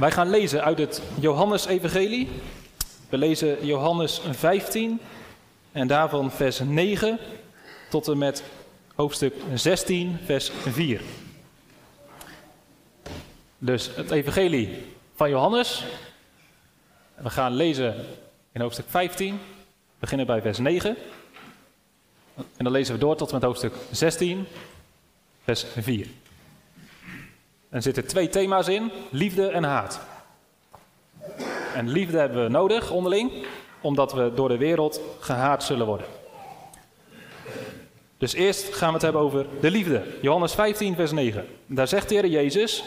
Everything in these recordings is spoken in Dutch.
Wij gaan lezen uit het Johannes-evangelie. We lezen Johannes 15 en daarvan vers 9 tot en met hoofdstuk 16, vers 4. Dus het evangelie van Johannes. We gaan lezen in hoofdstuk 15, beginnen bij vers 9. En dan lezen we door tot en met hoofdstuk 16, vers 4. Er zitten twee thema's in, liefde en haat. En liefde hebben we nodig onderling, omdat we door de wereld gehaat zullen worden. Dus eerst gaan we het hebben over de liefde. Johannes 15, vers 9. Daar zegt de Heer Jezus,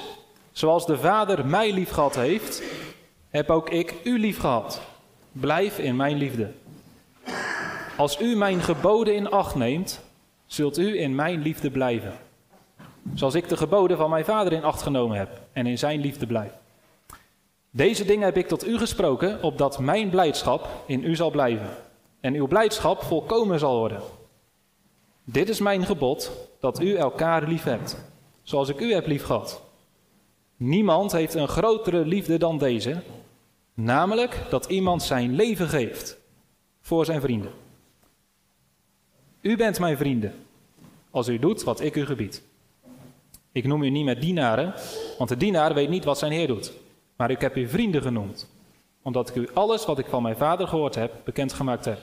zoals de Vader mij lief gehad heeft, heb ook ik u lief gehad. Blijf in mijn liefde. Als u mijn geboden in acht neemt, zult u in mijn liefde blijven. Zoals ik de geboden van mijn vader in acht genomen heb en in zijn liefde blijf. Deze dingen heb ik tot u gesproken, opdat mijn blijdschap in u zal blijven en uw blijdschap volkomen zal worden. Dit is mijn gebod, dat u elkaar lief hebt, zoals ik u heb lief gehad. Niemand heeft een grotere liefde dan deze, namelijk dat iemand zijn leven geeft voor zijn vrienden. U bent mijn vrienden, als u doet wat ik u gebied. Ik noem u niet met dienaren, want de dienaar weet niet wat zijn heer doet. Maar ik heb u vrienden genoemd, omdat ik u alles wat ik van mijn vader gehoord heb, bekendgemaakt heb.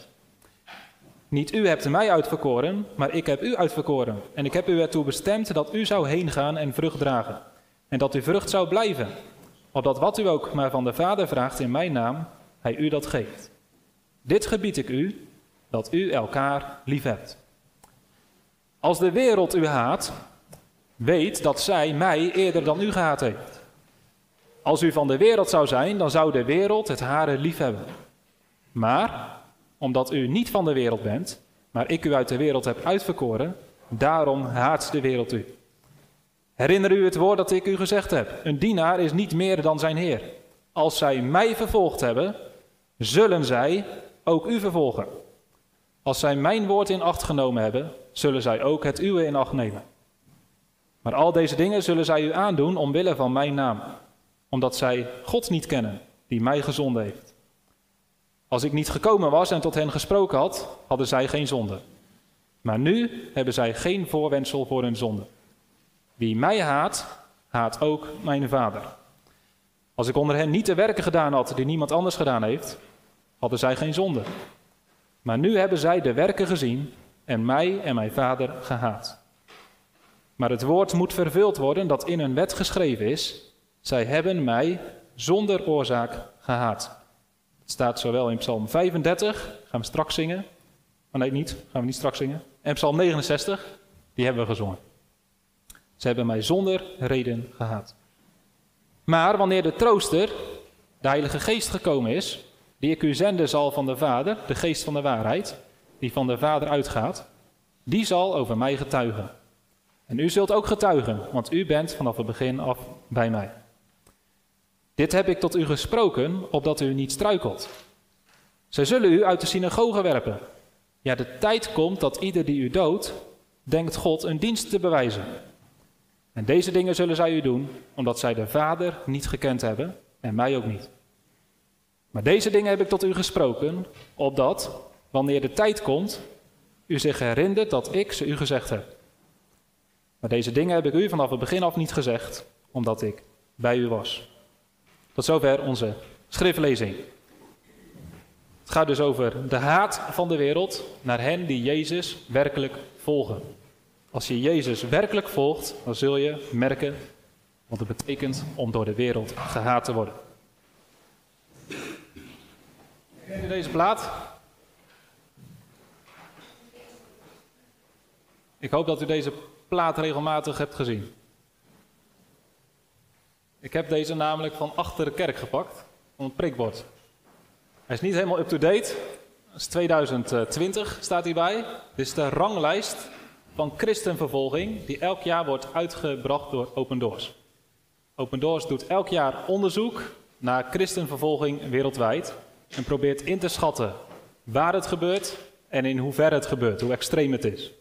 Niet u hebt mij uitverkoren, maar ik heb u uitverkoren. En ik heb u ertoe bestemd dat u zou heen gaan en vrucht dragen. En dat uw vrucht zou blijven. Opdat wat u ook maar van de Vader vraagt in mijn naam, hij u dat geeft. Dit gebied ik u, dat u elkaar lief hebt. Als de wereld u haat, weet dat zij mij eerder dan u gehaat heeft. Als u van de wereld zou zijn, dan zou de wereld het hare lief hebben. Maar omdat u niet van de wereld bent, maar ik u uit de wereld heb uitverkoren, daarom haat de wereld u. Herinner u het woord dat ik u gezegd heb: een dienaar is niet meer dan zijn heer. Als zij mij vervolgd hebben, zullen zij ook u vervolgen. Als zij mijn woord in acht genomen hebben, zullen zij ook het uwe in acht nemen. Maar al deze dingen zullen zij u aandoen omwille van mijn naam, omdat zij God niet kennen, die mij gezonden heeft. Als ik niet gekomen was en tot hen gesproken had, hadden zij geen zonde. Maar nu hebben zij geen voorwendsel voor hun zonde. Wie mij haat, haat ook mijn vader. Als ik onder hen niet de werken gedaan had die niemand anders gedaan heeft, hadden zij geen zonde. Maar nu hebben zij de werken gezien en mij en mijn vader gehaat. Maar het woord moet vervuld worden dat in een wet geschreven is. Zij hebben mij zonder oorzaak gehaat. Het staat zowel in Psalm 35, gaan we straks zingen. Oh nee, niet, gaan we niet straks zingen. En Psalm 69, die hebben we gezongen. Ze hebben mij zonder reden gehaat. Maar wanneer de trooster, de Heilige Geest gekomen is, die ik u zenden zal van de Vader, de Geest van de waarheid, die van de Vader uitgaat, die zal over mij getuigen. En u zult ook getuigen, want u bent vanaf het begin af bij mij. Dit heb ik tot u gesproken, opdat u niet struikelt. Zij zullen u uit de synagoge werpen. Ja, de tijd komt dat ieder die u doodt, denkt God een dienst te bewijzen. En deze dingen zullen zij u doen, omdat zij de Vader niet gekend hebben en mij ook niet. Maar deze dingen heb ik tot u gesproken, opdat, wanneer de tijd komt, u zich herinnert dat ik ze u gezegd heb. Maar deze dingen heb ik u vanaf het begin af niet gezegd, omdat ik bij u was. Tot zover onze schriftlezing. Het gaat dus over de haat van de wereld naar hen die Jezus werkelijk volgen. Als je Jezus werkelijk volgt, dan zul je merken wat het betekent om door de wereld gehaat te worden. Kent u deze plaat? Ik hoop dat u deze plaat regelmatig hebt gezien. Ik heb deze namelijk van achter de kerk gepakt, van het prikbord. Hij is niet helemaal up-to-date. Het is 2020, staat hierbij. Dit is de ranglijst van christenvervolging die elk jaar wordt uitgebracht door Open Doors. Open Doors doet elk jaar onderzoek naar christenvervolging wereldwijd en probeert in te schatten waar het gebeurt en in hoeverre het gebeurt, hoe extreem het is.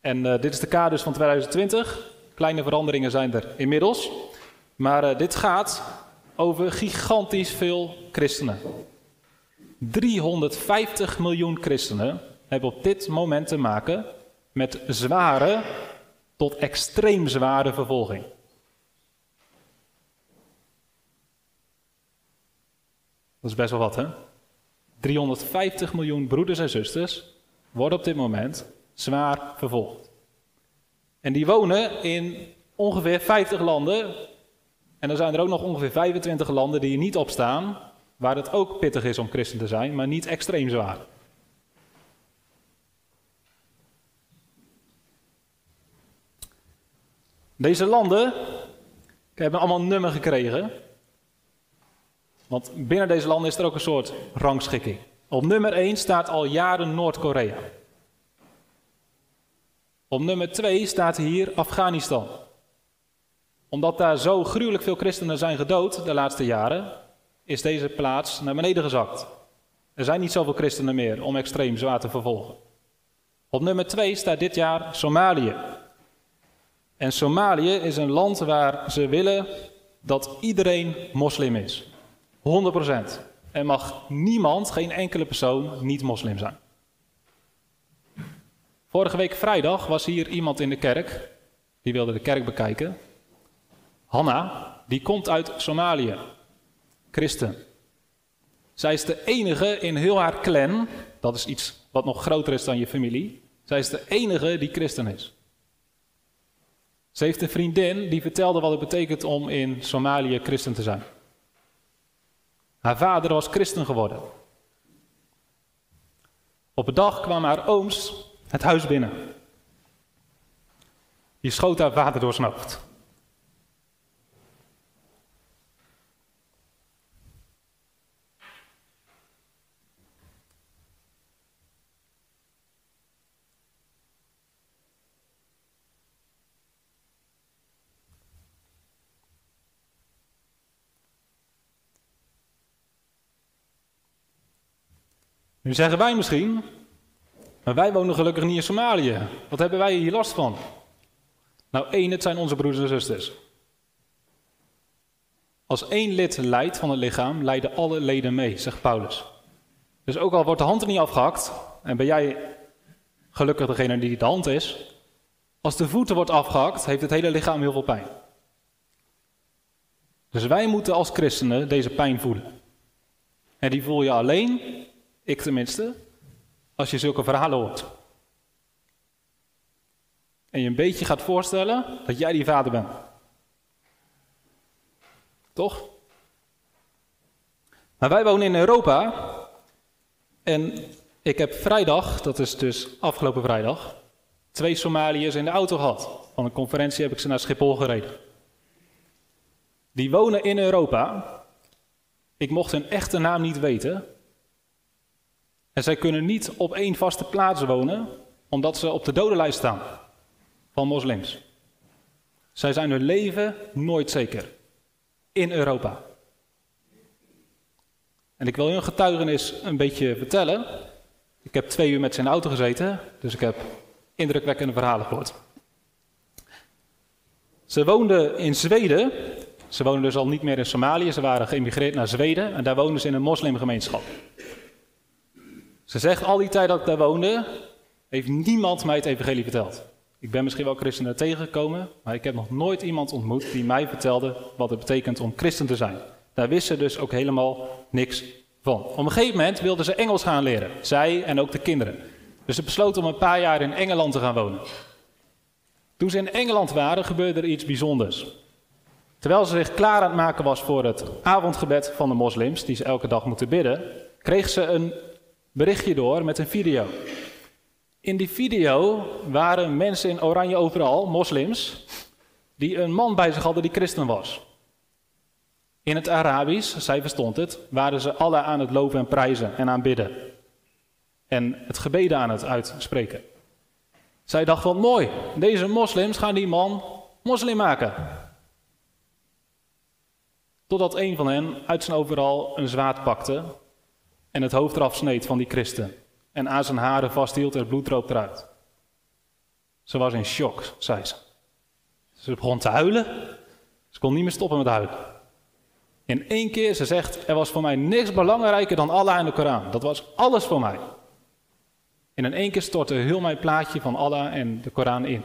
En uh, dit is de kaders van 2020. Kleine veranderingen zijn er inmiddels. Maar uh, dit gaat over gigantisch veel christenen. 350 miljoen christenen hebben op dit moment te maken met zware tot extreem zware vervolging. Dat is best wel wat, hè? 350 miljoen broeders en zusters worden op dit moment zwaar vervolgd. En die wonen in ongeveer 50 landen. En er zijn er ook nog ongeveer 25 landen die er niet op staan, waar het ook pittig is om christen te zijn, maar niet extreem zwaar. Deze landen hebben allemaal een nummer gekregen. Want binnen deze landen is er ook een soort rangschikking. Op nummer 1 staat al jaren Noord-Korea. Op nummer 2 staat hier Afghanistan. Omdat daar zo gruwelijk veel christenen zijn gedood de laatste jaren, is deze plaats naar beneden gezakt. Er zijn niet zoveel christenen meer om extreem zwaar te vervolgen. Op nummer 2 staat dit jaar Somalië. En Somalië is een land waar ze willen dat iedereen moslim is. 100%. Er mag niemand, geen enkele persoon, niet moslim zijn. Vorige week vrijdag was hier iemand in de kerk, die wilde de kerk bekijken. Hanna, die komt uit Somalië, christen. Zij is de enige in heel haar clan, dat is iets wat nog groter is dan je familie. Zij is de enige die christen is. Ze heeft een vriendin die vertelde wat het betekent om in Somalië christen te zijn. Haar vader was christen geworden. Op een dag kwamen haar ooms het huis binnen. Die schoot haar vader door zijn hoofd. Nu zeggen wij misschien, maar wij wonen gelukkig niet in Somalië. Wat hebben wij hier last van? Nou, één, het zijn onze broeders en zusters. Als één lid lijdt van het lichaam, lijden alle leden mee, zegt Paulus. Dus ook al wordt de hand er niet afgehakt, en ben jij gelukkig degene die de hand is, als de voeten wordt afgehakt, heeft het hele lichaam heel veel pijn. Dus wij moeten als christenen deze pijn voelen. En die voel je alleen ik tenminste, als je zulke verhalen hoort. En je een beetje gaat voorstellen dat jij die vader bent. Toch? Maar wij wonen in Europa. En ik heb vrijdag, dat is dus afgelopen vrijdag, twee Somaliërs in de auto gehad. Van een conferentie heb ik ze naar Schiphol gereden. Die wonen in Europa. Ik mocht hun echte naam niet weten, en zij kunnen niet op één vaste plaats wonen, omdat ze op de dodenlijst staan van moslims. Zij zijn hun leven nooit zeker in Europa. En ik wil hun getuigenis een beetje vertellen. Ik heb twee uur met zijn auto gezeten, dus ik heb indrukwekkende verhalen gehoord. Ze woonden in Zweden. Ze woonden dus al niet meer in Somalië. Ze waren geïmigreerd naar Zweden en daar woonden ze in een moslimgemeenschap. Ze zegt al die tijd dat ik daar woonde, heeft niemand mij het evangelie verteld. Ik ben misschien wel christenen tegengekomen, maar ik heb nog nooit iemand ontmoet die mij vertelde wat het betekent om christen te zijn. Daar wisten ze dus ook helemaal niks van. Op een gegeven moment wilden ze Engels gaan leren, zij en ook de kinderen. Dus ze besloten om een paar jaar in Engeland te gaan wonen. Toen ze in Engeland waren, gebeurde er iets bijzonders. Terwijl ze zich klaar aan het maken was voor het avondgebed van de moslims, die ze elke dag moeten bidden, kreeg ze een berichtje door met een video. In die video waren mensen in oranje overal, moslims, die een man bij zich hadden die christen was. In het Arabisch, zij verstond het, waren ze alle aan het loven en prijzen en aanbidden. En het gebeden aan het uitspreken. Zij dacht van mooi, deze moslims gaan die man moslim maken. Totdat een van hen uit zijn overal een zwaard pakte en het hoofd eraf sneed van die christen en aan zijn haren vasthield en het bloed droop eruit. Ze was in shock, zei ze. Ze begon te huilen. Ze kon niet meer stoppen met huilen. In één keer, ze zegt, er was voor mij niks belangrijker dan Allah en de Koran. Dat was alles voor mij. En in één keer stortte heel mijn plaatje van Allah en de Koran in.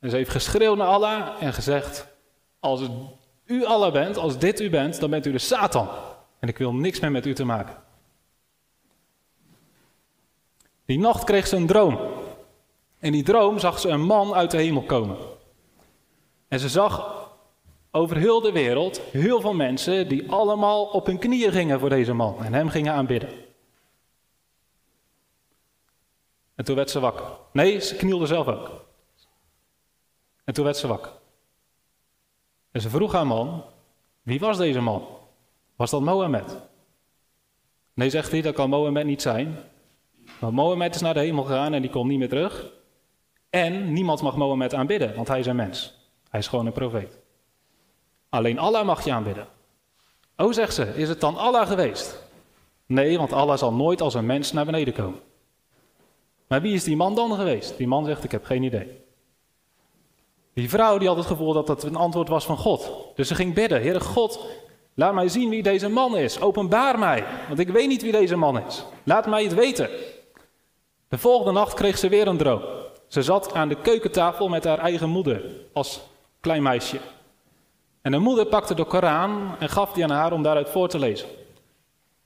En ze heeft geschreeuwd naar Allah en gezegd, als u Allah bent, als dit u bent, dan bent u de Satan. En ik wil niks meer met u te maken. Die nacht kreeg ze een droom. In die droom zag ze een man uit de hemel komen. En ze zag over heel de wereld heel veel mensen die allemaal op hun knieën gingen voor deze man en hem gingen aanbidden. En toen werd ze wakker. Nee, ze knielde zelf ook. En toen werd ze wakker. En ze vroeg haar man, wie was deze man? Was dat Mohammed? Nee, zegt hij, dat kan Mohammed niet zijn. Want Mohammed is naar de hemel gegaan en die komt niet meer terug. En niemand mag Mohammed aanbidden, want hij is een mens. Hij is gewoon een profeet. Alleen Allah mag je aanbidden. Oh, zegt ze, is het dan Allah geweest? Nee, want Allah zal nooit als een mens naar beneden komen. Maar wie is die man dan geweest? Die man zegt, ik heb geen idee. Die vrouw die had het gevoel dat het een antwoord was van God. Dus ze ging bidden, Heere God, laat mij zien wie deze man is. Openbaar mij, want ik weet niet wie deze man is. Laat mij het weten. De volgende nacht kreeg ze weer een droom. Ze zat aan de keukentafel met haar eigen moeder als klein meisje. En de moeder pakte de Koran en gaf die aan haar om daaruit voor te lezen.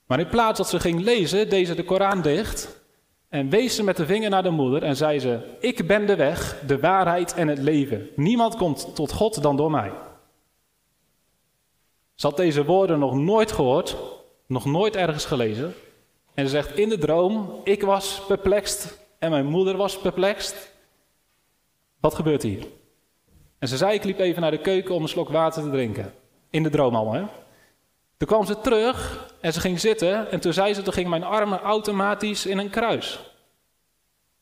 Maar in plaats dat ze ging lezen, deed ze de Koran dicht en wees ze met de vinger naar de moeder en zei ze: Ik ben de weg, de waarheid en het leven. Niemand komt tot God dan door mij. Ze had deze woorden nog nooit gehoord, nog nooit ergens gelezen. En ze zegt in de droom: Ik was perplext en mijn moeder was perplext. Wat gebeurt hier? En ze zei: Ik liep even naar de keuken om een slok water te drinken. In de droom allemaal, hè? Toen kwam ze terug en ze ging zitten. En toen zei ze: Toen gingen mijn armen automatisch in een kruis.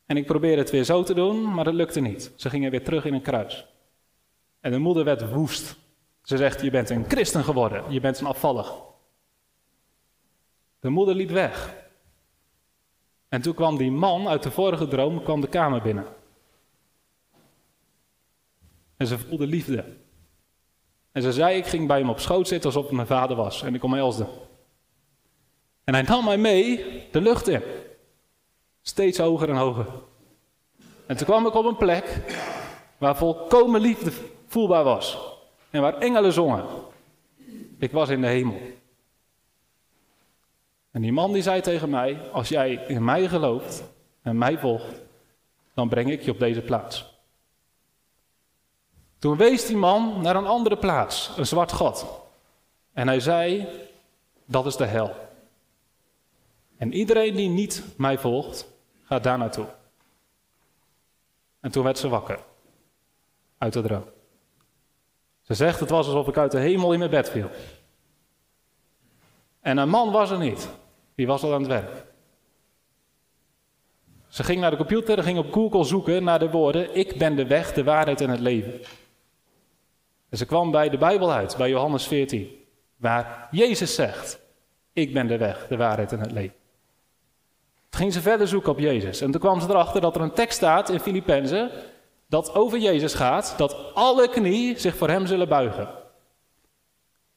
En ik probeerde het weer zo te doen, maar dat lukte niet. Ze gingen weer terug in een kruis. En de moeder werd woest. Ze zegt: Je bent een christen geworden, je bent een afvallig. De moeder liep weg. En toen kwam die man uit de vorige droom kwam de kamer binnen. En ze voelde liefde. En ze zei, ik ging bij hem op schoot zitten alsof het mijn vader was. En ik omhelsde. En hij nam mij mee de lucht in. Steeds hoger en hoger. En toen kwam ik op een plek waar volkomen liefde voelbaar was. En waar engelen zongen. Ik was in de hemel. En die man die zei tegen mij, als jij in mij gelooft en mij volgt, dan breng ik je op deze plaats. Toen wees die man naar een andere plaats, een zwart gat. En hij zei, dat is de hel. En iedereen die niet mij volgt, gaat daar naartoe. En toen werd ze wakker, uit de droom. Ze zegt, het was alsof ik uit de hemel in mijn bed viel. En een man was er niet, die was al aan het werk. Ze ging naar de computer en ging op Google zoeken naar de woorden: Ik ben de weg, de waarheid en het leven. En ze kwam bij de Bijbel uit, bij Johannes 14, waar Jezus zegt: Ik ben de weg, de waarheid en het leven. Toen ging ze verder zoeken op Jezus. En toen kwam ze erachter dat er een tekst staat in Filippenzen dat over Jezus gaat, dat alle knie zich voor hem zullen buigen.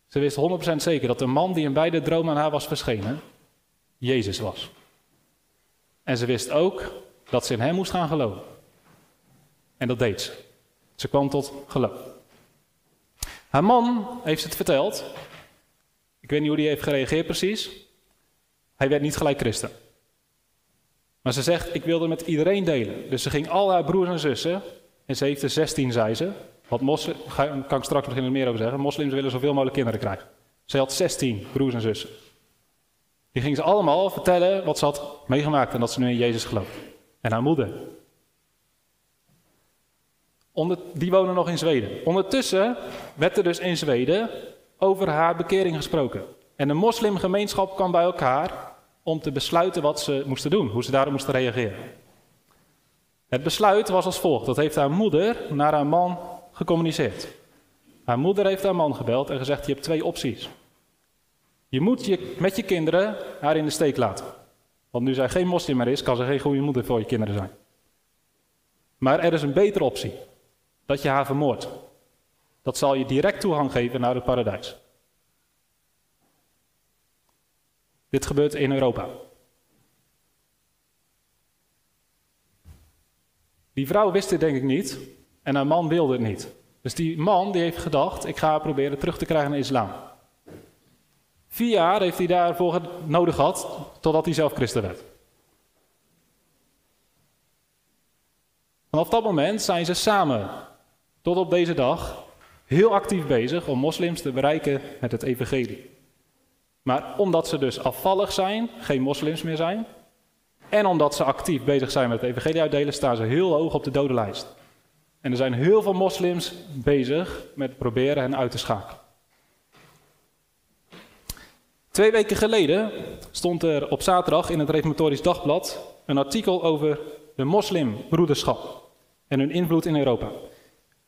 Ze wist 100% zeker dat de man die in beide dromen aan haar was verschenen, Jezus was. En ze wist ook dat ze in hem moest gaan geloven. En dat deed ze. Ze kwam tot geloof. Haar man heeft het verteld. Ik weet niet hoe hij heeft gereageerd precies. Hij werd niet gelijk christen. Maar ze zegt, ik wilde met iedereen delen. Dus ze ging al haar broers en zussen, en ze heeft er 16, zei ze. Wat moslim, kan ik straks nog meer over zeggen. Moslims willen zoveel mogelijk kinderen krijgen. Ze had 16 broers en zussen. Die ging ze allemaal vertellen wat ze had meegemaakt en dat ze nu in Jezus gelooft. En haar moeder. Die wonen nog in Zweden. Ondertussen werd er dus in Zweden over haar bekering gesproken. En de moslimgemeenschap kwam bij elkaar om te besluiten wat ze moesten doen, hoe ze daarop moesten reageren. Het besluit was als volgt. Dat heeft haar moeder naar haar man gecommuniceerd. Haar moeder heeft haar man gebeld en gezegd: Je hebt twee opties. Je moet je, met je kinderen haar in de steek laten. Want nu zij geen moslim meer is, kan ze geen goede moeder voor je kinderen zijn. Maar er is een betere optie: dat je haar vermoordt. Dat zal je direct toegang geven naar het paradijs. Dit gebeurt in Europa. Die vrouw wist het denk ik niet en haar man wilde het niet. Dus die man die heeft gedacht, ik ga proberen terug te krijgen naar islam. Vier jaar heeft hij daarvoor nodig gehad, totdat hij zelf christen werd. Vanaf dat moment zijn ze samen, tot op deze dag, heel actief bezig om moslims te bereiken met het evangelie. Maar omdat ze dus afvallig zijn, geen moslims meer zijn, en omdat ze actief bezig zijn met het evangelie uitdelen, staan ze heel hoog op de dodenlijst. En er zijn heel veel moslims bezig met proberen hen uit te schakelen. Twee weken geleden stond er op zaterdag in het Reformatorisch Dagblad een artikel over de moslimbroederschap en hun invloed in Europa.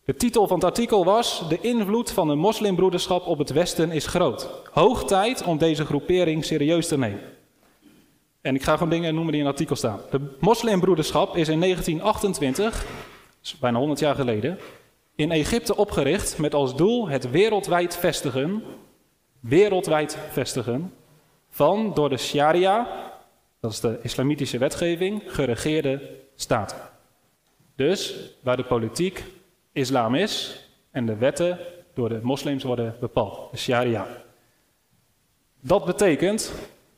De titel van het artikel was: De invloed van de moslimbroederschap op het Westen is groot. Hoog tijd om deze groepering serieus te nemen. En ik ga gewoon dingen noemen die in het artikel staan. De moslimbroederschap is in 1928, bijna 100 jaar geleden, in Egypte opgericht met als doel het wereldwijd vestigen, wereldwijd vestigen van door de Sharia, dat is de islamitische wetgeving, geregeerde staten. Dus waar de politiek islam is en de wetten door de moslims worden bepaald, de sharia. Dat betekent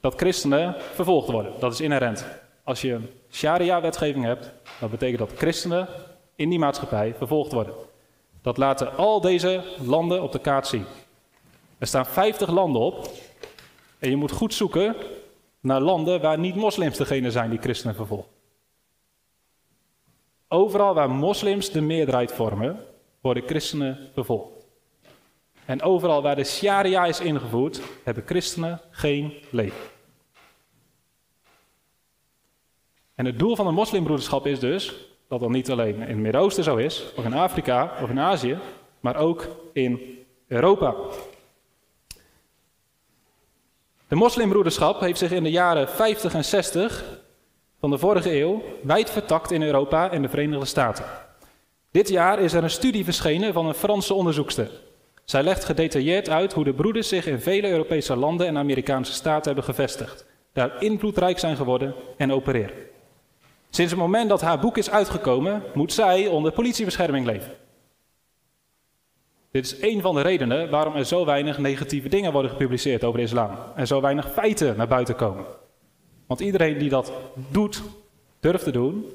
dat christenen vervolgd worden. Dat is inherent. Als je sharia-wetgeving hebt, dan betekent dat christenen in die maatschappij vervolgd worden. Dat laten al deze landen op de kaart zien. Er staan 50 landen op en je moet goed zoeken naar landen waar niet moslims degene zijn die christenen vervolgen. Overal waar moslims de meerderheid vormen, worden christenen vervolgd. En overal waar de sharia is ingevoerd, hebben christenen geen leven. En het doel van de moslimbroederschap is dus dat dat niet alleen in het Midden-Oosten zo is, of in Afrika of in Azië, maar ook in Europa. De moslimbroederschap heeft zich in de jaren 50 en 60 van de vorige eeuw wijd vertakt in Europa en de Verenigde Staten. Dit jaar is er een studie verschenen van een Franse onderzoekster. Zij legt gedetailleerd uit hoe de broeders zich in vele Europese landen en Amerikaanse staten hebben gevestigd, daar invloedrijk zijn geworden en opereren. Sinds het moment dat haar boek is uitgekomen, moet zij onder politiebescherming leven. Dit is een van de redenen waarom er zo weinig negatieve dingen worden gepubliceerd over de islam en zo weinig feiten naar buiten komen. Want iedereen die dat doet, durft te doen,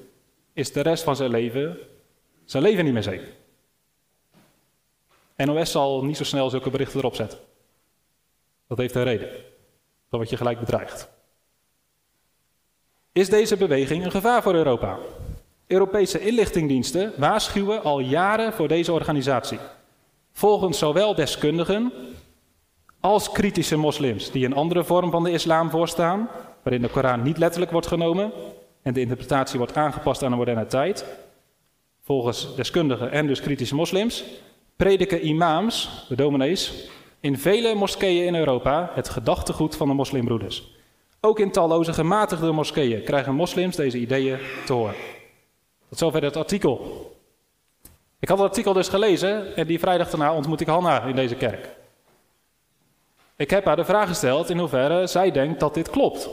is de rest van zijn leven, zijn leven niet meer zeker. NOS zal niet zo snel zulke berichten erop zetten. Dat heeft een reden. Dan word je gelijk bedreigd. Is deze beweging een gevaar voor Europa? Europese inlichtingdiensten waarschuwen al jaren voor deze organisatie. Volgens zowel deskundigen als kritische moslims die een andere vorm van de islam voorstaan, waarin de Koran niet letterlijk wordt genomen en de interpretatie wordt aangepast aan de moderne tijd, volgens deskundigen en dus kritische moslims, prediken imams, de dominees, in vele moskeeën in Europa het gedachtegoed van de moslimbroeders. Ook in talloze gematigde moskeeën krijgen moslims deze ideeën te horen. Tot zover het artikel. Ik had het artikel dus gelezen en die vrijdag daarna ontmoet ik Hanna in deze kerk. Ik heb haar de vraag gesteld in hoeverre zij denkt dat dit klopt.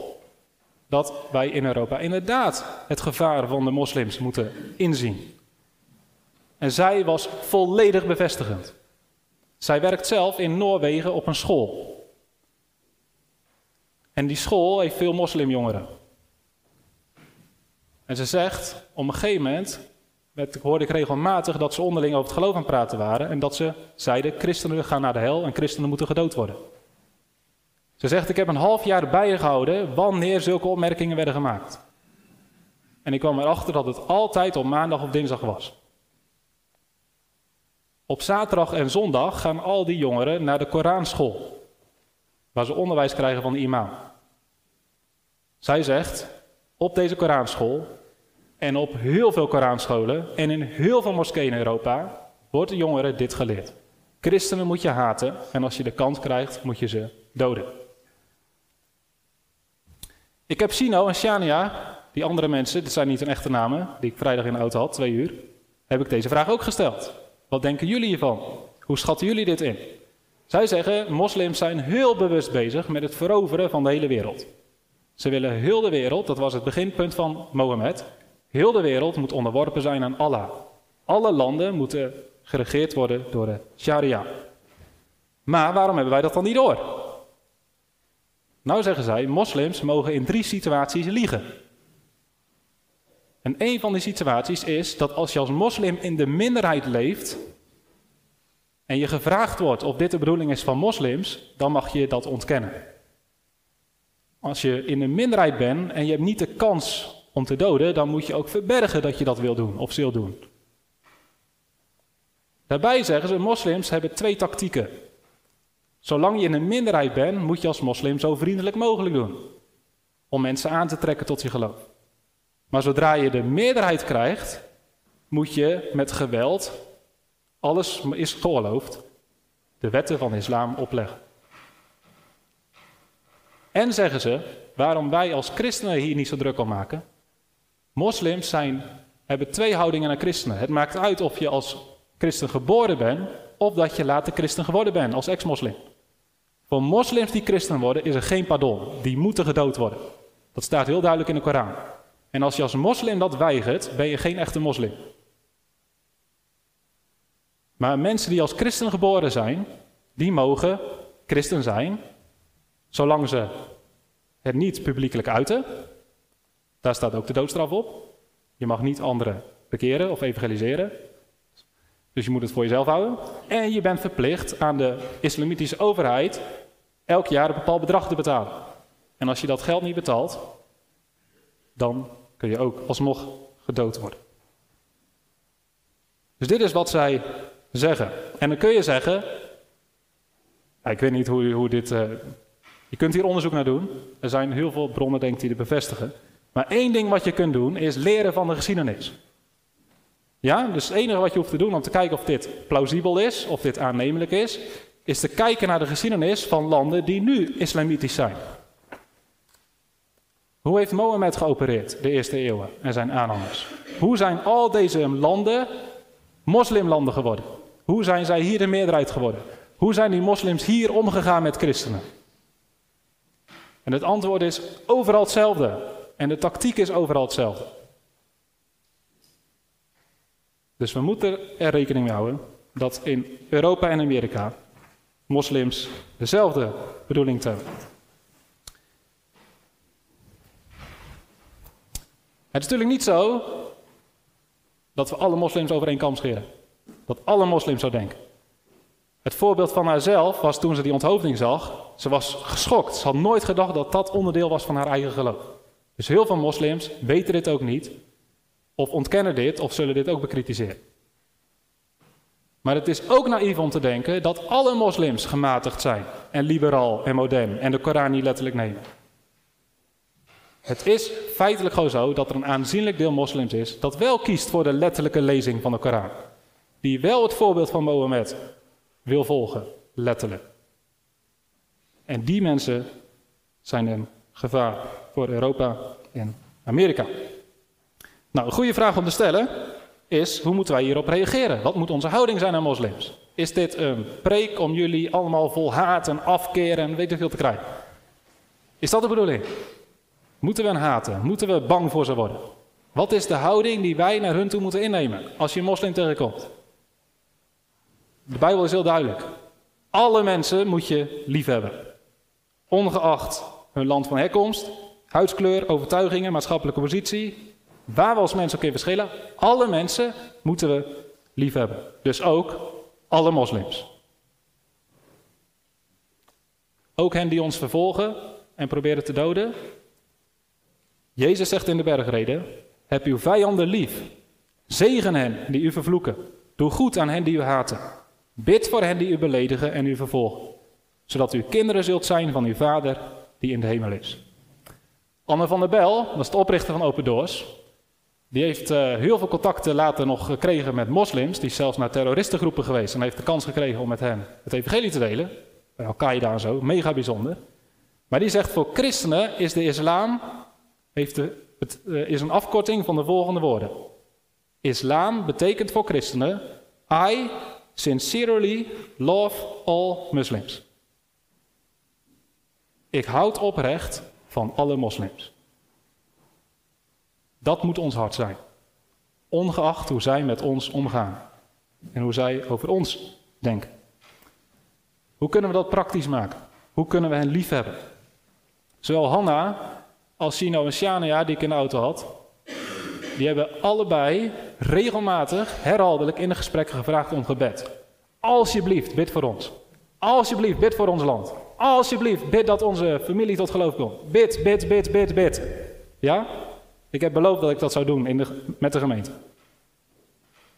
Dat wij in Europa inderdaad het gevaar van de moslims moeten inzien. En zij was volledig bevestigend. Zij werkt zelf in Noorwegen op een school. En die school heeft veel moslimjongeren. En ze zegt, op een gegeven moment hoorde ik regelmatig dat ze onderling over het geloof aan het praten waren. En dat ze zeiden, christenen gaan naar de hel en christenen moeten gedood worden. Ze zegt, ik heb een half jaar bijgehouden wanneer zulke opmerkingen werden gemaakt. En ik kwam erachter dat het altijd op maandag of dinsdag was. Op zaterdag en zondag gaan al die jongeren naar de Koranschool, waar ze onderwijs krijgen van de imam. Zij zegt, op deze Koranschool en op heel veel Koranscholen en in heel veel moskeeën in Europa wordt de jongeren dit geleerd. Christenen moet je haten en als je de kans krijgt, moet je ze doden. Ik heb Sino en Shania, die andere mensen, dit zijn niet hun echte namen, die ik vrijdag in de auto had, twee uur, heb ik deze vraag ook gesteld. Wat denken jullie hiervan? Hoe schatten jullie dit in? Zij zeggen, moslims zijn heel bewust bezig met het veroveren van de hele wereld. Ze willen heel de wereld, dat was het beginpunt van Mohammed, heel de wereld moet onderworpen zijn aan Allah. Alle landen moeten geregeerd worden door de sharia. Maar waarom hebben wij dat dan niet door? Nou zeggen zij, moslims mogen in drie situaties liegen. En een van die situaties is dat als je als moslim in de minderheid leeft en je gevraagd wordt of dit de bedoeling is van moslims, dan mag je dat ontkennen. Als je in een minderheid bent en je hebt niet de kans om te doden, dan moet je ook verbergen dat je dat wil doen of zult doen. Daarbij zeggen ze, moslims hebben twee tactieken. Zolang je in een minderheid bent, moet je als moslim zo vriendelijk mogelijk doen. Om mensen aan te trekken tot je geloof. Maar zodra je de meerderheid krijgt, moet je met geweld, alles is geoorloofd, de wetten van islam opleggen. En zeggen ze, waarom wij als christenen hier niet zo druk om maken. Moslims zijn, hebben twee houdingen naar christenen. Het maakt uit of je als christen geboren bent of dat je later christen geworden bent als ex-moslim. Voor moslims die christen worden is er geen pardon. Die moeten gedood worden. Dat staat heel duidelijk in de Koran. En als je als moslim dat weigert, ben je geen echte moslim. Maar mensen die als christen geboren zijn, die mogen christen zijn, zolang ze het niet publiekelijk uiten. Daar staat ook de doodstraf op. Je mag niet anderen bekeren of evangeliseren. Dus je moet het voor jezelf houden. En je bent verplicht aan de islamitische overheid elk jaar een bepaald bedrag te betalen. En als je dat geld niet betaalt, dan kun je ook alsnog gedood worden. Dus dit is wat zij zeggen. En dan kun je zeggen, ik weet niet hoe, hoe dit. Uh, je kunt hier onderzoek naar doen. Er zijn heel veel bronnen, denk ik, die dit bevestigen. Maar één ding wat je kunt doen is leren van de geschiedenis. Ja, dus het enige wat je hoeft te doen om te kijken of dit plausibel is, of dit aannemelijk is, is te kijken naar de geschiedenis van landen die nu islamitisch zijn. Hoe heeft Mohammed geopereerd de eerste eeuwen en zijn aanhangers? Hoe zijn al deze landen moslimlanden geworden? Hoe zijn zij hier de meerderheid geworden? Hoe zijn die moslims hier omgegaan met christenen? En het antwoord is overal hetzelfde. En de tactiek is overal hetzelfde. Dus we moeten er rekening mee houden dat in Europa en Amerika moslims dezelfde bedoeling hebben. Het is natuurlijk niet zo dat we alle moslims over één kam scheren. Dat alle moslims zo denken. Het voorbeeld van haarzelf was toen ze die onthoofding zag. Ze was geschokt. Ze had nooit gedacht dat dat onderdeel was van haar eigen geloof. Dus heel veel moslims weten dit ook niet. Of ontkennen dit of zullen dit ook bekritiseren. Maar het is ook naïef om te denken dat alle moslims gematigd zijn en liberaal en modern en de Koran niet letterlijk nemen. Het is feitelijk gewoon zo dat er een aanzienlijk deel moslims is dat wel kiest voor de letterlijke lezing van de Koran. Die wel het voorbeeld van Mohammed wil volgen, letterlijk. En die mensen zijn een gevaar voor Europa en Amerika. Nou, een goede vraag om te stellen is, hoe moeten wij hierop reageren? Wat moet onze houding zijn aan moslims? Is dit een preek om jullie allemaal vol haat en afkeer en weet ik veel te krijgen? Is dat de bedoeling? Moeten we hen haten? Moeten we bang voor ze worden? Wat is de houding die wij naar hun toe moeten innemen als je een moslim tegenkomt? De Bijbel is heel duidelijk. Alle mensen moet je lief hebben. Ongeacht hun land van herkomst, huidskleur, overtuigingen, maatschappelijke positie, waar we als mensen ook in verschillen, alle mensen moeten we lief hebben. Dus ook alle moslims. Ook hen die ons vervolgen en proberen te doden. Jezus zegt in de bergreden: Heb uw vijanden lief. Zegen hen die u vervloeken. Doe goed aan hen die u haten. Bid voor hen die u beledigen en u vervolgen. Zodat u kinderen zult zijn van uw Vader die in de hemel is. Anne van der Bel, dat is de oprichter van Open Doors, die heeft uh, heel veel contacten later nog gekregen met moslims. Die is zelfs naar terroristengroepen geweest en heeft de kans gekregen om met hen het evangelie te delen. Bij Al-Qaeda en zo, mega bijzonder. Maar die zegt voor christenen is de islam heeft de, het, uh, is een afkorting van de volgende woorden. Islam betekent voor christenen I sincerely love all Muslims. Ik houd oprecht van alle moslims. Dat moet ons hart zijn. Ongeacht hoe zij met ons omgaan. En hoe zij over ons denken. Hoe kunnen we dat praktisch maken? Hoe kunnen we hen liefhebben? Zowel Hanna als en Shania, die ik in de auto had, die hebben allebei regelmatig, herhaaldelijk in de gesprekken gevraagd om gebed. Alsjeblieft, bid voor ons. Alsjeblieft, bid voor ons land. Alsjeblieft, bid dat onze familie tot geloof komt. Bid, bid, bid, bid, bid. Ja? Ik heb beloofd dat ik dat zou doen in met de gemeente.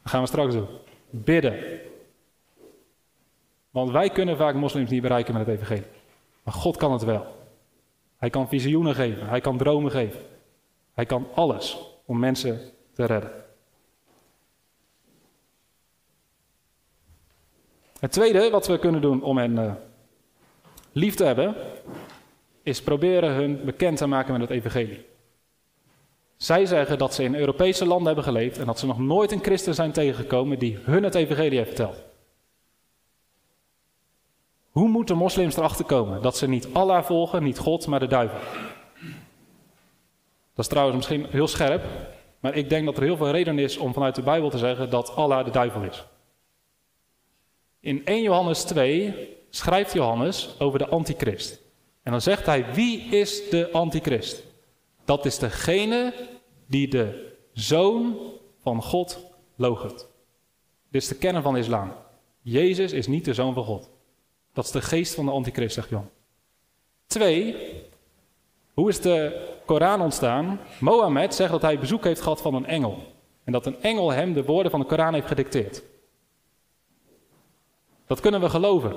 Dat gaan we straks doen. Bidden. Want wij kunnen vaak moslims niet bereiken met het evangelie. Maar God kan het wel. Hij kan visioenen geven. Hij kan dromen geven. Hij kan alles om mensen te redden. Het tweede wat we kunnen doen om hen uh, lief te hebben, is proberen hun bekend te maken met het evangelie. Zij zeggen dat ze in Europese landen hebben geleefd en dat ze nog nooit een christen zijn tegengekomen die hun het evangelie heeft verteld. Hoe moeten moslims erachter komen dat ze niet Allah volgen, niet God, maar de duivel? Dat is trouwens misschien heel scherp, maar ik denk dat er heel veel reden is om vanuit de Bijbel te zeggen dat Allah de duivel is. In 1 Johannes 2 schrijft Johannes over de antichrist. En dan zegt hij, wie is de antichrist? Dat is degene die de zoon van God loogt. Dit is de kennen van islam. Jezus is niet de zoon van God. Dat is de geest van de antichrist, zegt Jan. Twee, hoe is de Koran ontstaan? Mohammed zegt dat hij bezoek heeft gehad van een engel. En dat een engel hem de woorden van de Koran heeft gedicteerd. Dat kunnen we geloven.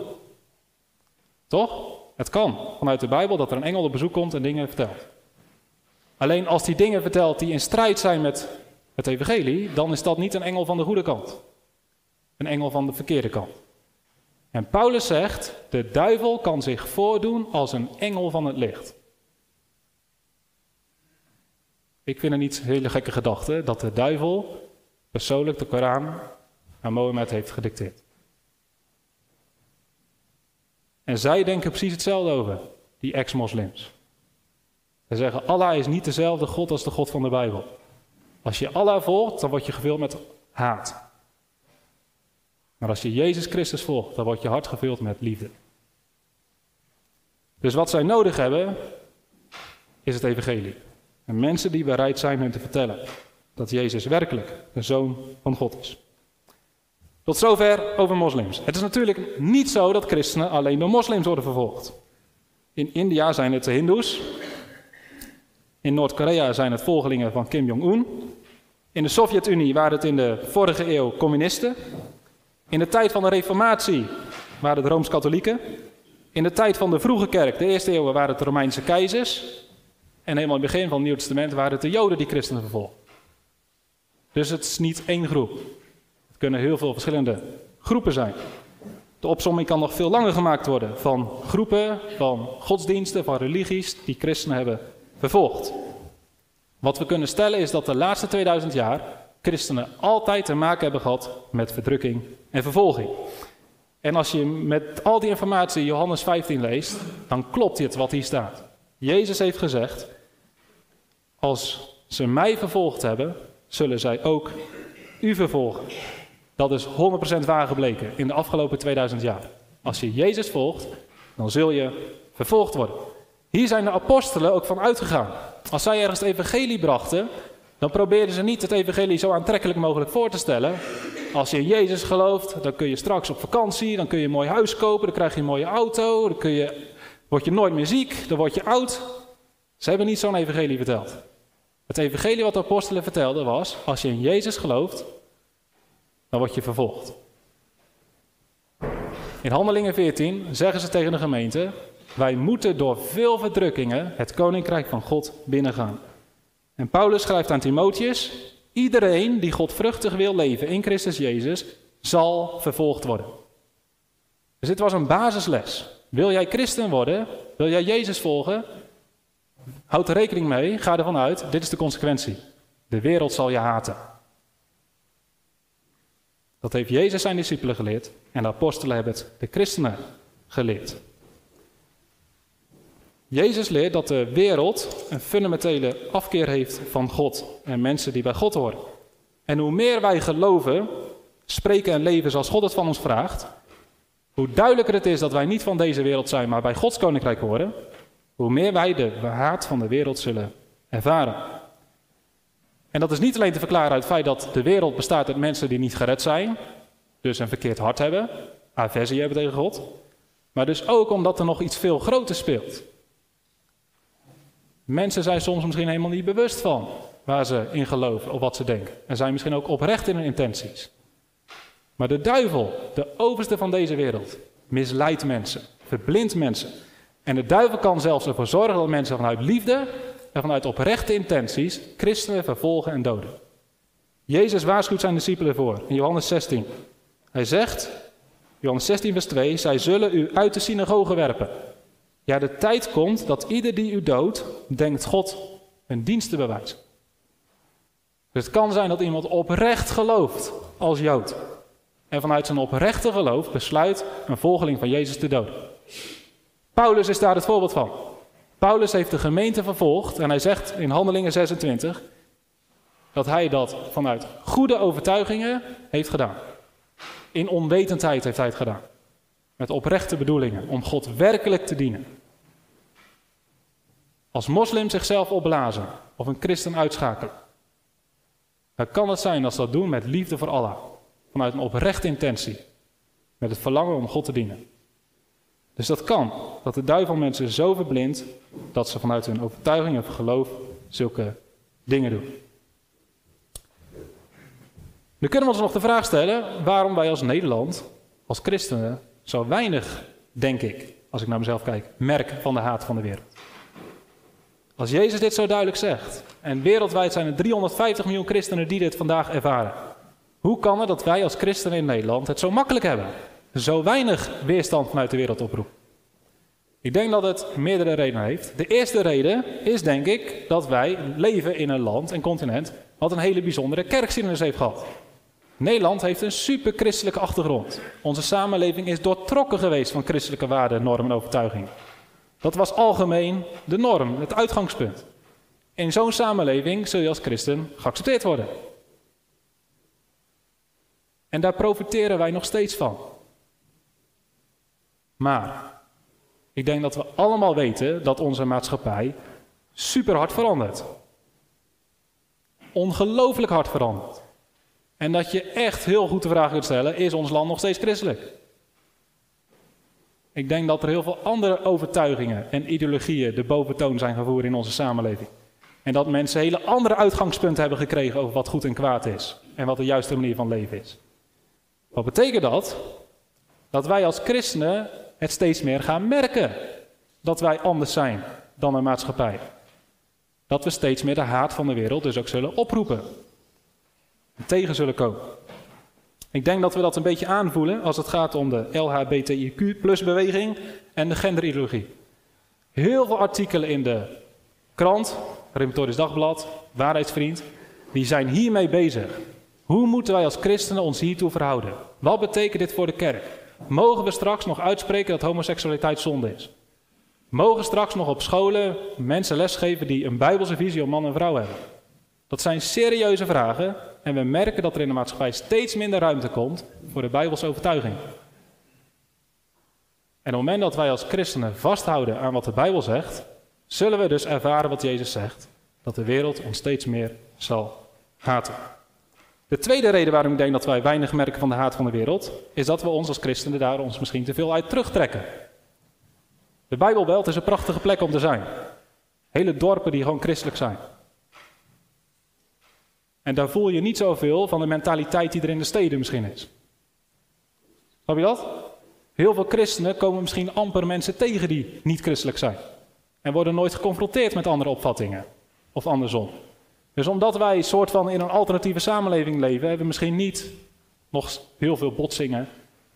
Toch? Het kan vanuit de Bijbel dat er een engel op bezoek komt en dingen vertelt. Alleen als die dingen vertelt die in strijd zijn met het evangelie, dan is dat niet een engel van de goede kant. Een engel van de verkeerde kant. En Paulus zegt, de duivel kan zich voordoen als een engel van het licht. Ik vind het niet een hele gekke gedachte dat de duivel persoonlijk de Koran aan Mohammed heeft gedicteerd. En zij denken precies hetzelfde over, die ex-moslims. Ze zeggen, Allah is niet dezelfde God als de God van de Bijbel. Als je Allah volgt, dan word je gevuld met haat. Maar als je Jezus Christus volgt, dan wordt je hart gevuld met liefde. Dus wat zij nodig hebben, is het evangelie. En mensen die bereid zijn hun te vertellen dat Jezus werkelijk de Zoon van God is. Tot zover over moslims. Het is natuurlijk niet zo dat christenen alleen door moslims worden vervolgd. In India zijn het de Hindoes. In Noord-Korea zijn het volgelingen van Kim Jong-un. In de Sovjet-Unie waren het in de vorige eeuw communisten. In de tijd van de Reformatie waren het Rooms-Katholieken. In de tijd van de vroege kerk, de eerste eeuwen, waren het de Romeinse keizers. En helemaal in het begin van het Nieuw Testament waren het de Joden die christenen vervolgden. Dus het is niet één groep kunnen heel veel verschillende groepen zijn. De opsomming kan nog veel langer gemaakt worden van groepen, van godsdiensten, van religies die christenen hebben vervolgd. Wat we kunnen stellen is dat de laatste 2000 jaar christenen altijd te maken hebben gehad met verdrukking en vervolging. En als je met al die informatie Johannes 15 leest, dan klopt dit wat hier staat. Jezus heeft gezegd: Als ze mij vervolgd hebben, zullen zij ook u vervolgen. Dat is 100% waar gebleken in de afgelopen 2000 jaar. Als je Jezus volgt, dan zul je vervolgd worden. Hier zijn de apostelen ook van uitgegaan. Als zij ergens het evangelie brachten, dan probeerden ze niet het evangelie zo aantrekkelijk mogelijk voor te stellen. Als je in Jezus gelooft, dan kun je straks op vakantie, dan kun je een mooi huis kopen, dan krijg je een mooie auto, dan kun je, word je nooit meer ziek, dan word je oud. Ze hebben niet zo'n evangelie verteld. Het evangelie wat de apostelen vertelden was, als je in Jezus gelooft, dan word je vervolgd. In Handelingen 14 zeggen ze tegen de gemeente: Wij moeten door veel verdrukkingen het koninkrijk van God binnengaan. En Paulus schrijft aan Timotheus: Iedereen die godvruchtig wil leven in Christus Jezus, zal vervolgd worden. Dus dit was een basisles. Wil jij christen worden? Wil jij Jezus volgen? Houd er rekening mee, ga ervan uit, dit is de consequentie. De wereld zal je haten. Dat heeft Jezus zijn discipelen geleerd en de apostelen hebben het de christenen geleerd. Jezus leert dat de wereld een fundamentele afkeer heeft van God en mensen die bij God horen. En hoe meer wij geloven, spreken en leven zoals God het van ons vraagt, hoe duidelijker het is dat wij niet van deze wereld zijn, maar bij Gods koninkrijk horen, hoe meer wij de haat van de wereld zullen ervaren. En dat is niet alleen te verklaren uit het feit dat de wereld bestaat uit mensen die niet gered zijn, dus een verkeerd hart hebben, aversie hebben tegen God, maar dus ook omdat er nog iets veel groter speelt. Mensen zijn soms misschien helemaal niet bewust van waar ze in geloven of wat ze denken. En zijn misschien ook oprecht in hun intenties. Maar de duivel, de overste van deze wereld, misleidt mensen, verblindt mensen. En de duivel kan zelfs ervoor zorgen dat mensen vanuit liefde en vanuit oprechte intenties christenen vervolgen en doden. Jezus waarschuwt zijn discipelen voor in Johannes 16. Hij zegt, Johannes 16 vers 2, zij zullen u uit de synagoge werpen. Ja, de tijd komt dat ieder die u doodt, denkt God een dienst te bewijzen. Dus het kan zijn dat iemand oprecht gelooft als Jood. En vanuit zijn oprechte geloof besluit een volgeling van Jezus te doden. Paulus is daar het voorbeeld van. Paulus heeft de gemeente vervolgd en hij zegt in Handelingen 26 dat hij dat vanuit goede overtuigingen heeft gedaan. In onwetendheid heeft hij het gedaan. Met oprechte bedoelingen om God werkelijk te dienen. Als moslim zichzelf opblazen of een christen uitschakelen. Dan kan het zijn dat ze dat doen met liefde voor Allah. Vanuit een oprechte intentie. Met het verlangen om God te dienen. Dus dat kan. Dat de duivel mensen zo verblindt dat ze vanuit hun overtuiging of geloof zulke dingen doen. Nu kunnen we ons nog de vraag stellen waarom wij als Nederland, als christenen, zo weinig, denk ik, als ik naar mezelf kijk, merk van de haat van de wereld. Als Jezus dit zo duidelijk zegt, en wereldwijd zijn er 350 miljoen christenen die dit vandaag ervaren, hoe kan het dat wij als christenen in Nederland het zo makkelijk hebben? Zo weinig weerstand vanuit de wereld oproepen? Ik denk dat het meerdere redenen heeft. De eerste reden is denk ik dat wij leven in een land, een continent, wat een hele bijzondere kerkgeschiedenis heeft gehad. Nederland heeft een super christelijke achtergrond. Onze samenleving is doortrokken geweest van christelijke waarden, normen en overtuigingen. Dat was algemeen de norm, het uitgangspunt. In zo'n samenleving zul je als christen geaccepteerd worden. En daar profiteren wij nog steeds van. Maar ik denk dat we allemaal weten dat onze maatschappij super hard verandert. Ongelooflijk hard verandert. En dat je echt heel goed de vraag kunt stellen: is ons land nog steeds christelijk? Ik denk dat er heel veel andere overtuigingen en ideologieën de boventoon zijn gevoerd in onze samenleving. En dat mensen hele andere uitgangspunten hebben gekregen over wat goed en kwaad is. En wat de juiste manier van leven is. Wat betekent dat? Dat wij als christenen het steeds meer gaan merken. Dat wij anders zijn dan een maatschappij. Dat we steeds meer de haat van de wereld dus ook zullen oproepen. En tegen zullen komen. Ik denk dat we dat een beetje aanvoelen als het gaat om de LHBTIQ beweging en de genderideologie. Heel veel artikelen in de krant, Reformatorisch Dagblad, Waarheidsvriend, die zijn hiermee bezig. Hoe moeten wij als christenen ons hiertoe verhouden? Wat betekent dit voor de kerk? Mogen we straks nog uitspreken dat homoseksualiteit zonde is? Mogen straks nog op scholen mensen lesgeven die een bijbelse visie op man en vrouw hebben? Dat zijn serieuze vragen en we merken dat er in de maatschappij steeds minder ruimte komt voor de Bijbelse overtuiging. En op het moment dat wij als christenen vasthouden aan wat de Bijbel zegt, zullen we dus ervaren wat Jezus zegt: dat de wereld ons steeds meer zal haten. De tweede reden waarom ik denk dat wij weinig merken van de haat van de wereld, is dat we ons als christenen daar ons misschien te veel uit terugtrekken. De Bijbelbelt is een prachtige plek om te zijn. Hele dorpen die gewoon christelijk zijn. En daar voel je niet zoveel van de mentaliteit die er in de steden misschien is. Snap je dat? Heel veel christenen komen misschien amper mensen tegen die niet christelijk zijn. En worden nooit geconfronteerd met andere opvattingen. Of andersom. Dus omdat wij soort van in een alternatieve samenleving leven, hebben we misschien niet nog heel veel botsingen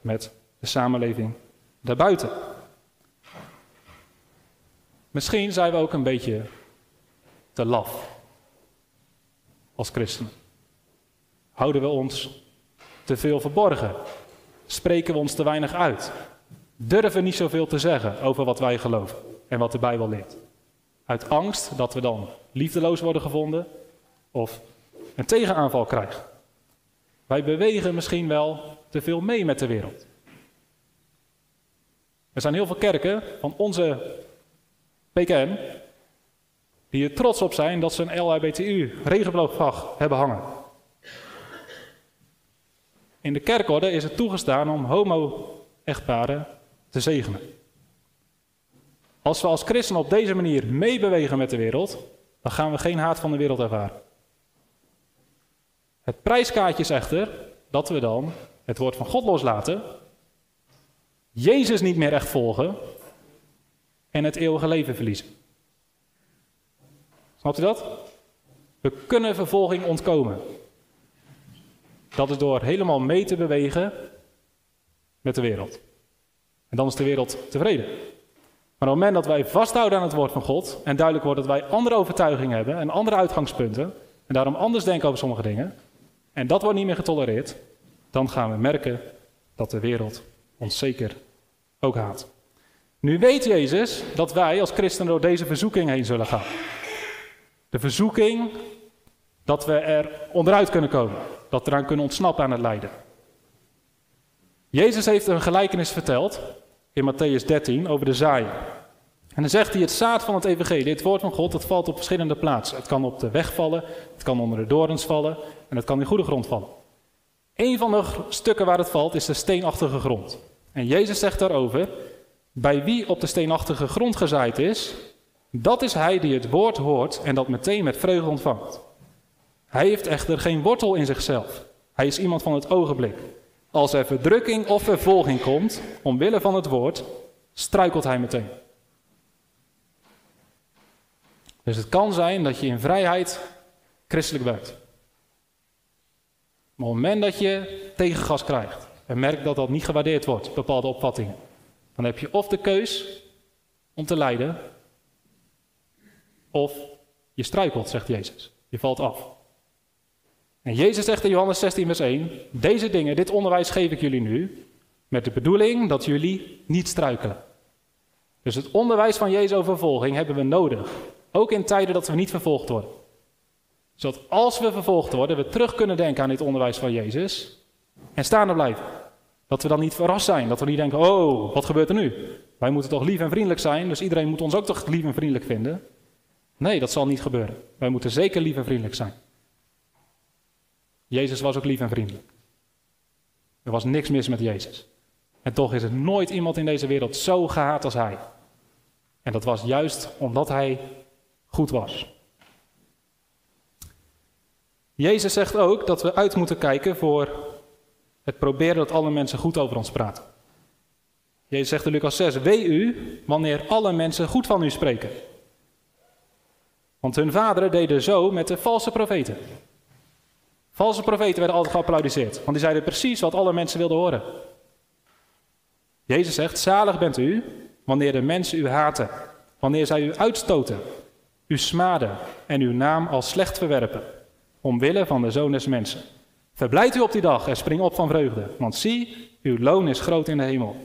met de samenleving daarbuiten. Misschien zijn we ook een beetje te laf als christenen? Houden we ons te veel verborgen? Spreken we ons te weinig uit? Durven niet zoveel te zeggen over wat wij geloven en wat de Bijbel leert? Uit angst dat we dan liefdeloos worden gevonden of een tegenaanval krijgen. Wij bewegen misschien wel te veel mee met de wereld. Er zijn heel veel kerken van onze PKN die er trots op zijn dat ze een LHBTU regenboogvlag hebben hangen. In de kerkorde is het toegestaan om homo-echtparen te zegenen. Als we als christenen op deze manier meebewegen met de wereld, dan gaan we geen haat van de wereld ervaren. Het prijskaartje is echter dat we dan het woord van God loslaten, Jezus niet meer echt volgen en het eeuwige leven verliezen. Snapt u dat? We kunnen vervolging ontkomen. Dat is door helemaal mee te bewegen met de wereld. En dan is de wereld tevreden. Maar op het moment dat wij vasthouden aan het woord van God en duidelijk wordt dat wij andere overtuigingen hebben en andere uitgangspunten en daarom anders denken over sommige dingen en dat wordt niet meer getolereerd, dan gaan we merken dat de wereld ons zeker ook haat. Nu weet Jezus dat wij als christenen door deze verzoeking heen zullen gaan. De verzoeking dat we er onderuit kunnen komen, dat we eraan kunnen ontsnappen aan het lijden. Jezus heeft een gelijkenis verteld in Matthäus 13 over de zaaier. En dan zegt hij, het zaad van het evangelie, het woord van God, dat valt op verschillende plaatsen. Het kan op de weg vallen, het kan onder de dorens vallen en het kan in goede grond vallen. Een van de stukken waar het valt is de steenachtige grond. En Jezus zegt daarover, bij wie op de steenachtige grond gezaaid is, dat is hij die het woord hoort en dat meteen met vreugde ontvangt. Hij heeft echter geen wortel in zichzelf. Hij is iemand van het ogenblik. Als er verdrukking of vervolging komt, omwille van het woord, struikelt hij meteen. Dus het kan zijn dat je in vrijheid christelijk bent. Maar op het moment dat je tegengas krijgt en merkt dat dat niet gewaardeerd wordt, bepaalde opvattingen, dan heb je of de keus om te lijden, of je struikelt, zegt Jezus. Je valt af. En Jezus zegt in Johannes 16, vers 1: Deze dingen, dit onderwijs geef ik jullie nu, met de bedoeling dat jullie niet struikelen. Dus het onderwijs van Jezus over vervolging hebben we nodig. Ook in tijden dat we niet vervolgd worden. Zodat als we vervolgd worden, we terug kunnen denken aan dit onderwijs van Jezus en staan er blijven. Dat we dan niet verrast zijn, dat we niet denken, oh, wat gebeurt er nu? Wij moeten toch lief en vriendelijk zijn, dus iedereen moet ons ook toch lief en vriendelijk vinden? Nee, dat zal niet gebeuren. Wij moeten zeker lief en vriendelijk zijn. Jezus was ook lief en vriendelijk. Er was niks mis met Jezus. En toch is er nooit iemand in deze wereld zo gehaat als hij. En dat was juist omdat hij goed was. Jezus zegt ook dat we uit moeten kijken voor het proberen dat alle mensen goed over ons praten. Jezus zegt in Lucas 6: Wee u wanneer alle mensen goed van u spreken. Want hun vaderen deden zo met de valse profeten. Valse profeten werden altijd geapplaudiseerd, want die zeiden precies wat alle mensen wilden horen. Jezus zegt: Zalig bent u wanneer de mensen u haten, wanneer zij u uitstoten, u smaden en uw naam als slecht verwerpen, omwille van de zoon des mensen. Verblijd u op die dag en spring op van vreugde, want zie, uw loon is groot in de hemel.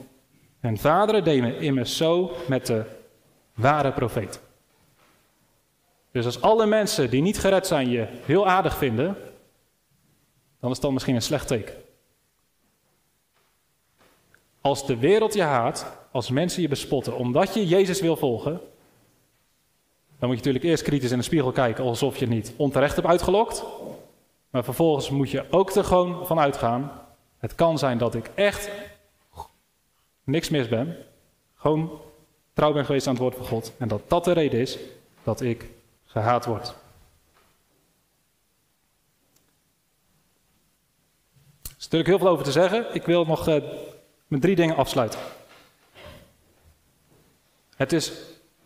En vaderen deden immers zo met de ware profeet. Dus als alle mensen die niet gered zijn je heel aardig vinden, dan is dat misschien een slecht teken. Als de wereld je haat, als mensen je bespotten omdat je Jezus wil volgen, dan moet je natuurlijk eerst kritisch in de spiegel kijken alsof je niet onterecht hebt uitgelokt. Maar vervolgens moet je ook er gewoon van uitgaan. Het kan zijn dat ik echt niks mis ben. Gewoon trouw ben geweest aan het woord van God. En dat dat de reden is dat ik gehaat word. Er is natuurlijk heel veel over te zeggen. Ik wil nog uh, met drie dingen afsluiten. Het is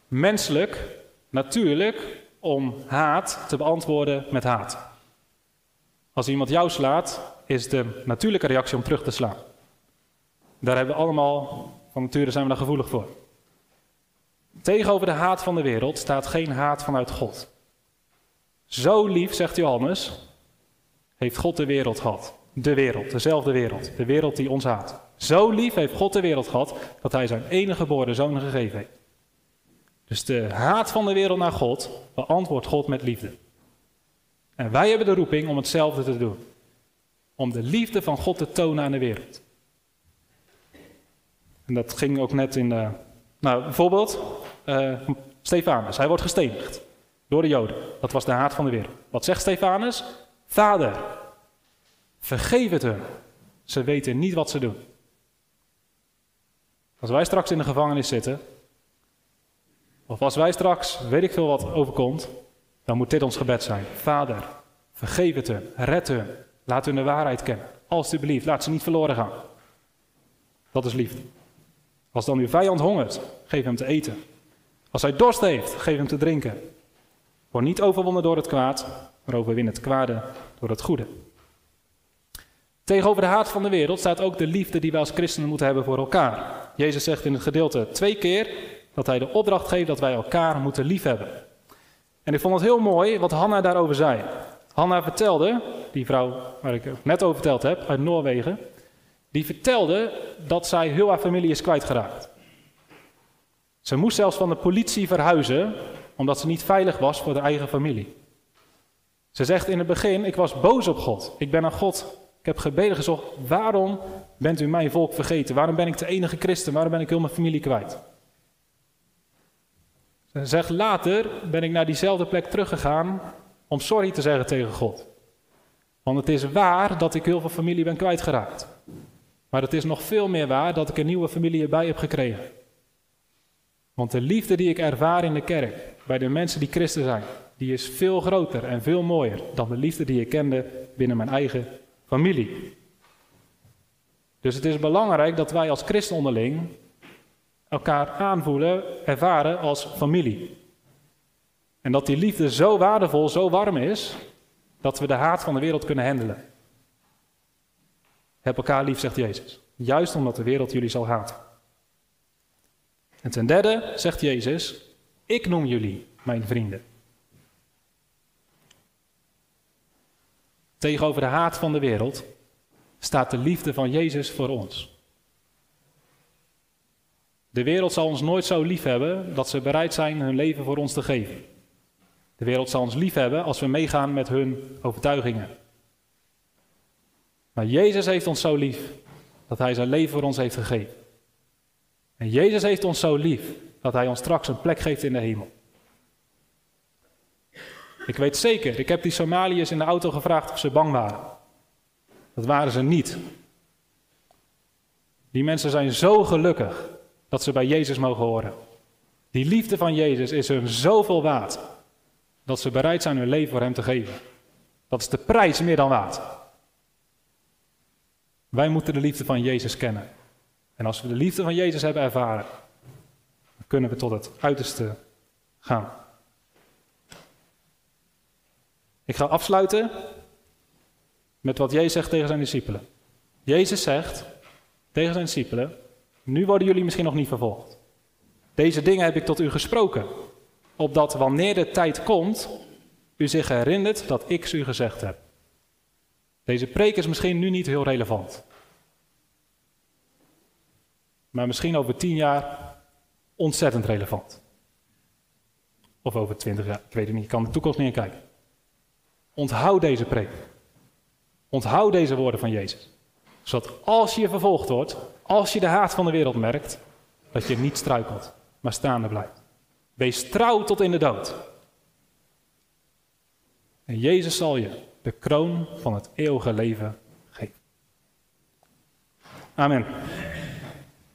menselijk, natuurlijk, om haat te beantwoorden met haat. Als iemand jou slaat, is de natuurlijke reactie om terug te slaan. Daar hebben we allemaal, van nature zijn we daar gevoelig voor. Tegenover de haat van de wereld staat geen haat vanuit God. Zo lief, zegt Johannes, heeft God de wereld gehad. de wereld, dezelfde wereld, de wereld die ons haat. Zo lief heeft God de wereld gehad dat hij zijn enige geboren zoon gegeven heeft. Dus de haat van de wereld naar God beantwoordt God met liefde. En wij hebben de roeping om hetzelfde te doen. Om de liefde van God te tonen aan de wereld. En dat ging ook net in. Uh, nou, bijvoorbeeld, uh, Stefanus, hij wordt gestenigd door de Joden. Dat was de haat van de wereld. Wat zegt Stefanus? Vader, vergeef het hun. Ze weten niet wat ze doen. Als wij straks in de gevangenis zitten, of als wij straks, weet ik veel wat overkomt, dan moet dit ons gebed zijn. Vader, vergeef het hun, red hun, laat hun de waarheid kennen. Alsjeblieft, laat ze niet verloren gaan. Dat is liefde. Als dan uw vijand hongert, geef hem te eten. Als hij dorst heeft, geef hem te drinken. Word niet overwonnen door het kwaad, maar overwin het kwade door het goede. Tegenover de haat van de wereld staat ook de liefde die wij als christenen moeten hebben voor elkaar. Jezus zegt in het gedeelte twee keer dat hij de opdracht geeft dat wij elkaar moeten liefhebben. En ik vond het heel mooi wat Hanna daarover zei. Hanna vertelde, die vrouw waar ik net over verteld heb, uit Noorwegen, die vertelde dat zij heel haar familie is kwijtgeraakt. Ze moest zelfs van de politie verhuizen, omdat ze niet veilig was voor haar eigen familie. Ze zegt in het begin, ik was boos op God. Ik ben aan God, ik heb gebeden gezocht, waarom bent u mijn volk vergeten? Waarom ben ik de enige christen? Waarom ben ik heel mijn familie kwijt? Ze zegt later ben ik naar diezelfde plek teruggegaan om sorry te zeggen tegen God. Want het is waar dat ik heel veel familie ben kwijtgeraakt. Maar het is nog veel meer waar dat ik een nieuwe familie erbij heb gekregen. Want de liefde die ik ervaar in de kerk, bij de mensen die christen zijn, die is veel groter en veel mooier dan de liefde die ik kende binnen mijn eigen familie. Dus het is belangrijk dat wij als christen onderling elkaar aanvoelen, ervaren als familie. En dat die liefde zo waardevol, zo warm is, dat we de haat van de wereld kunnen handelen. Heb elkaar lief, zegt Jezus. Juist omdat de wereld jullie zal haten. En ten derde zegt Jezus: Ik noem jullie mijn vrienden. Tegenover de haat van de wereld staat de liefde van Jezus voor ons. De wereld zal ons nooit zo lief hebben dat ze bereid zijn hun leven voor ons te geven. De wereld zal ons lief hebben als we meegaan met hun overtuigingen. Maar Jezus heeft ons zo lief dat Hij zijn leven voor ons heeft gegeven. En Jezus heeft ons zo lief dat Hij ons straks een plek geeft in de hemel. Ik weet zeker, ik heb die Somaliërs in de auto gevraagd of ze bang waren. Dat waren ze niet. Die mensen zijn zo gelukkig dat ze bij Jezus mogen horen. Die liefde van Jezus is hun zoveel waard dat ze bereid zijn hun leven voor Hem te geven. Dat is de prijs meer dan waard. Wij moeten de liefde van Jezus kennen. En als we de liefde van Jezus hebben ervaren, dan kunnen we tot het uiterste gaan. Ik ga afsluiten met wat Jezus zegt tegen zijn discipelen. Jezus zegt tegen zijn discipelen: Nu worden jullie misschien nog niet vervolgd. Deze dingen heb ik tot u gesproken, opdat wanneer de tijd komt, u zich herinnert dat ik ze u gezegd heb. Deze preek is misschien nu niet heel relevant. Maar misschien over tien jaar ontzettend relevant. Of over twintig jaar, ik weet het niet, ik kan de toekomst niet in kijken. Onthoud deze preek. Onthoud deze woorden van Jezus. Zodat als je vervolgd wordt, als je de haat van de wereld merkt, dat je niet struikelt, maar staande blijft. Wees trouw tot in de dood. En Jezus zal je de kroon van het eeuwige leven geven. Amen.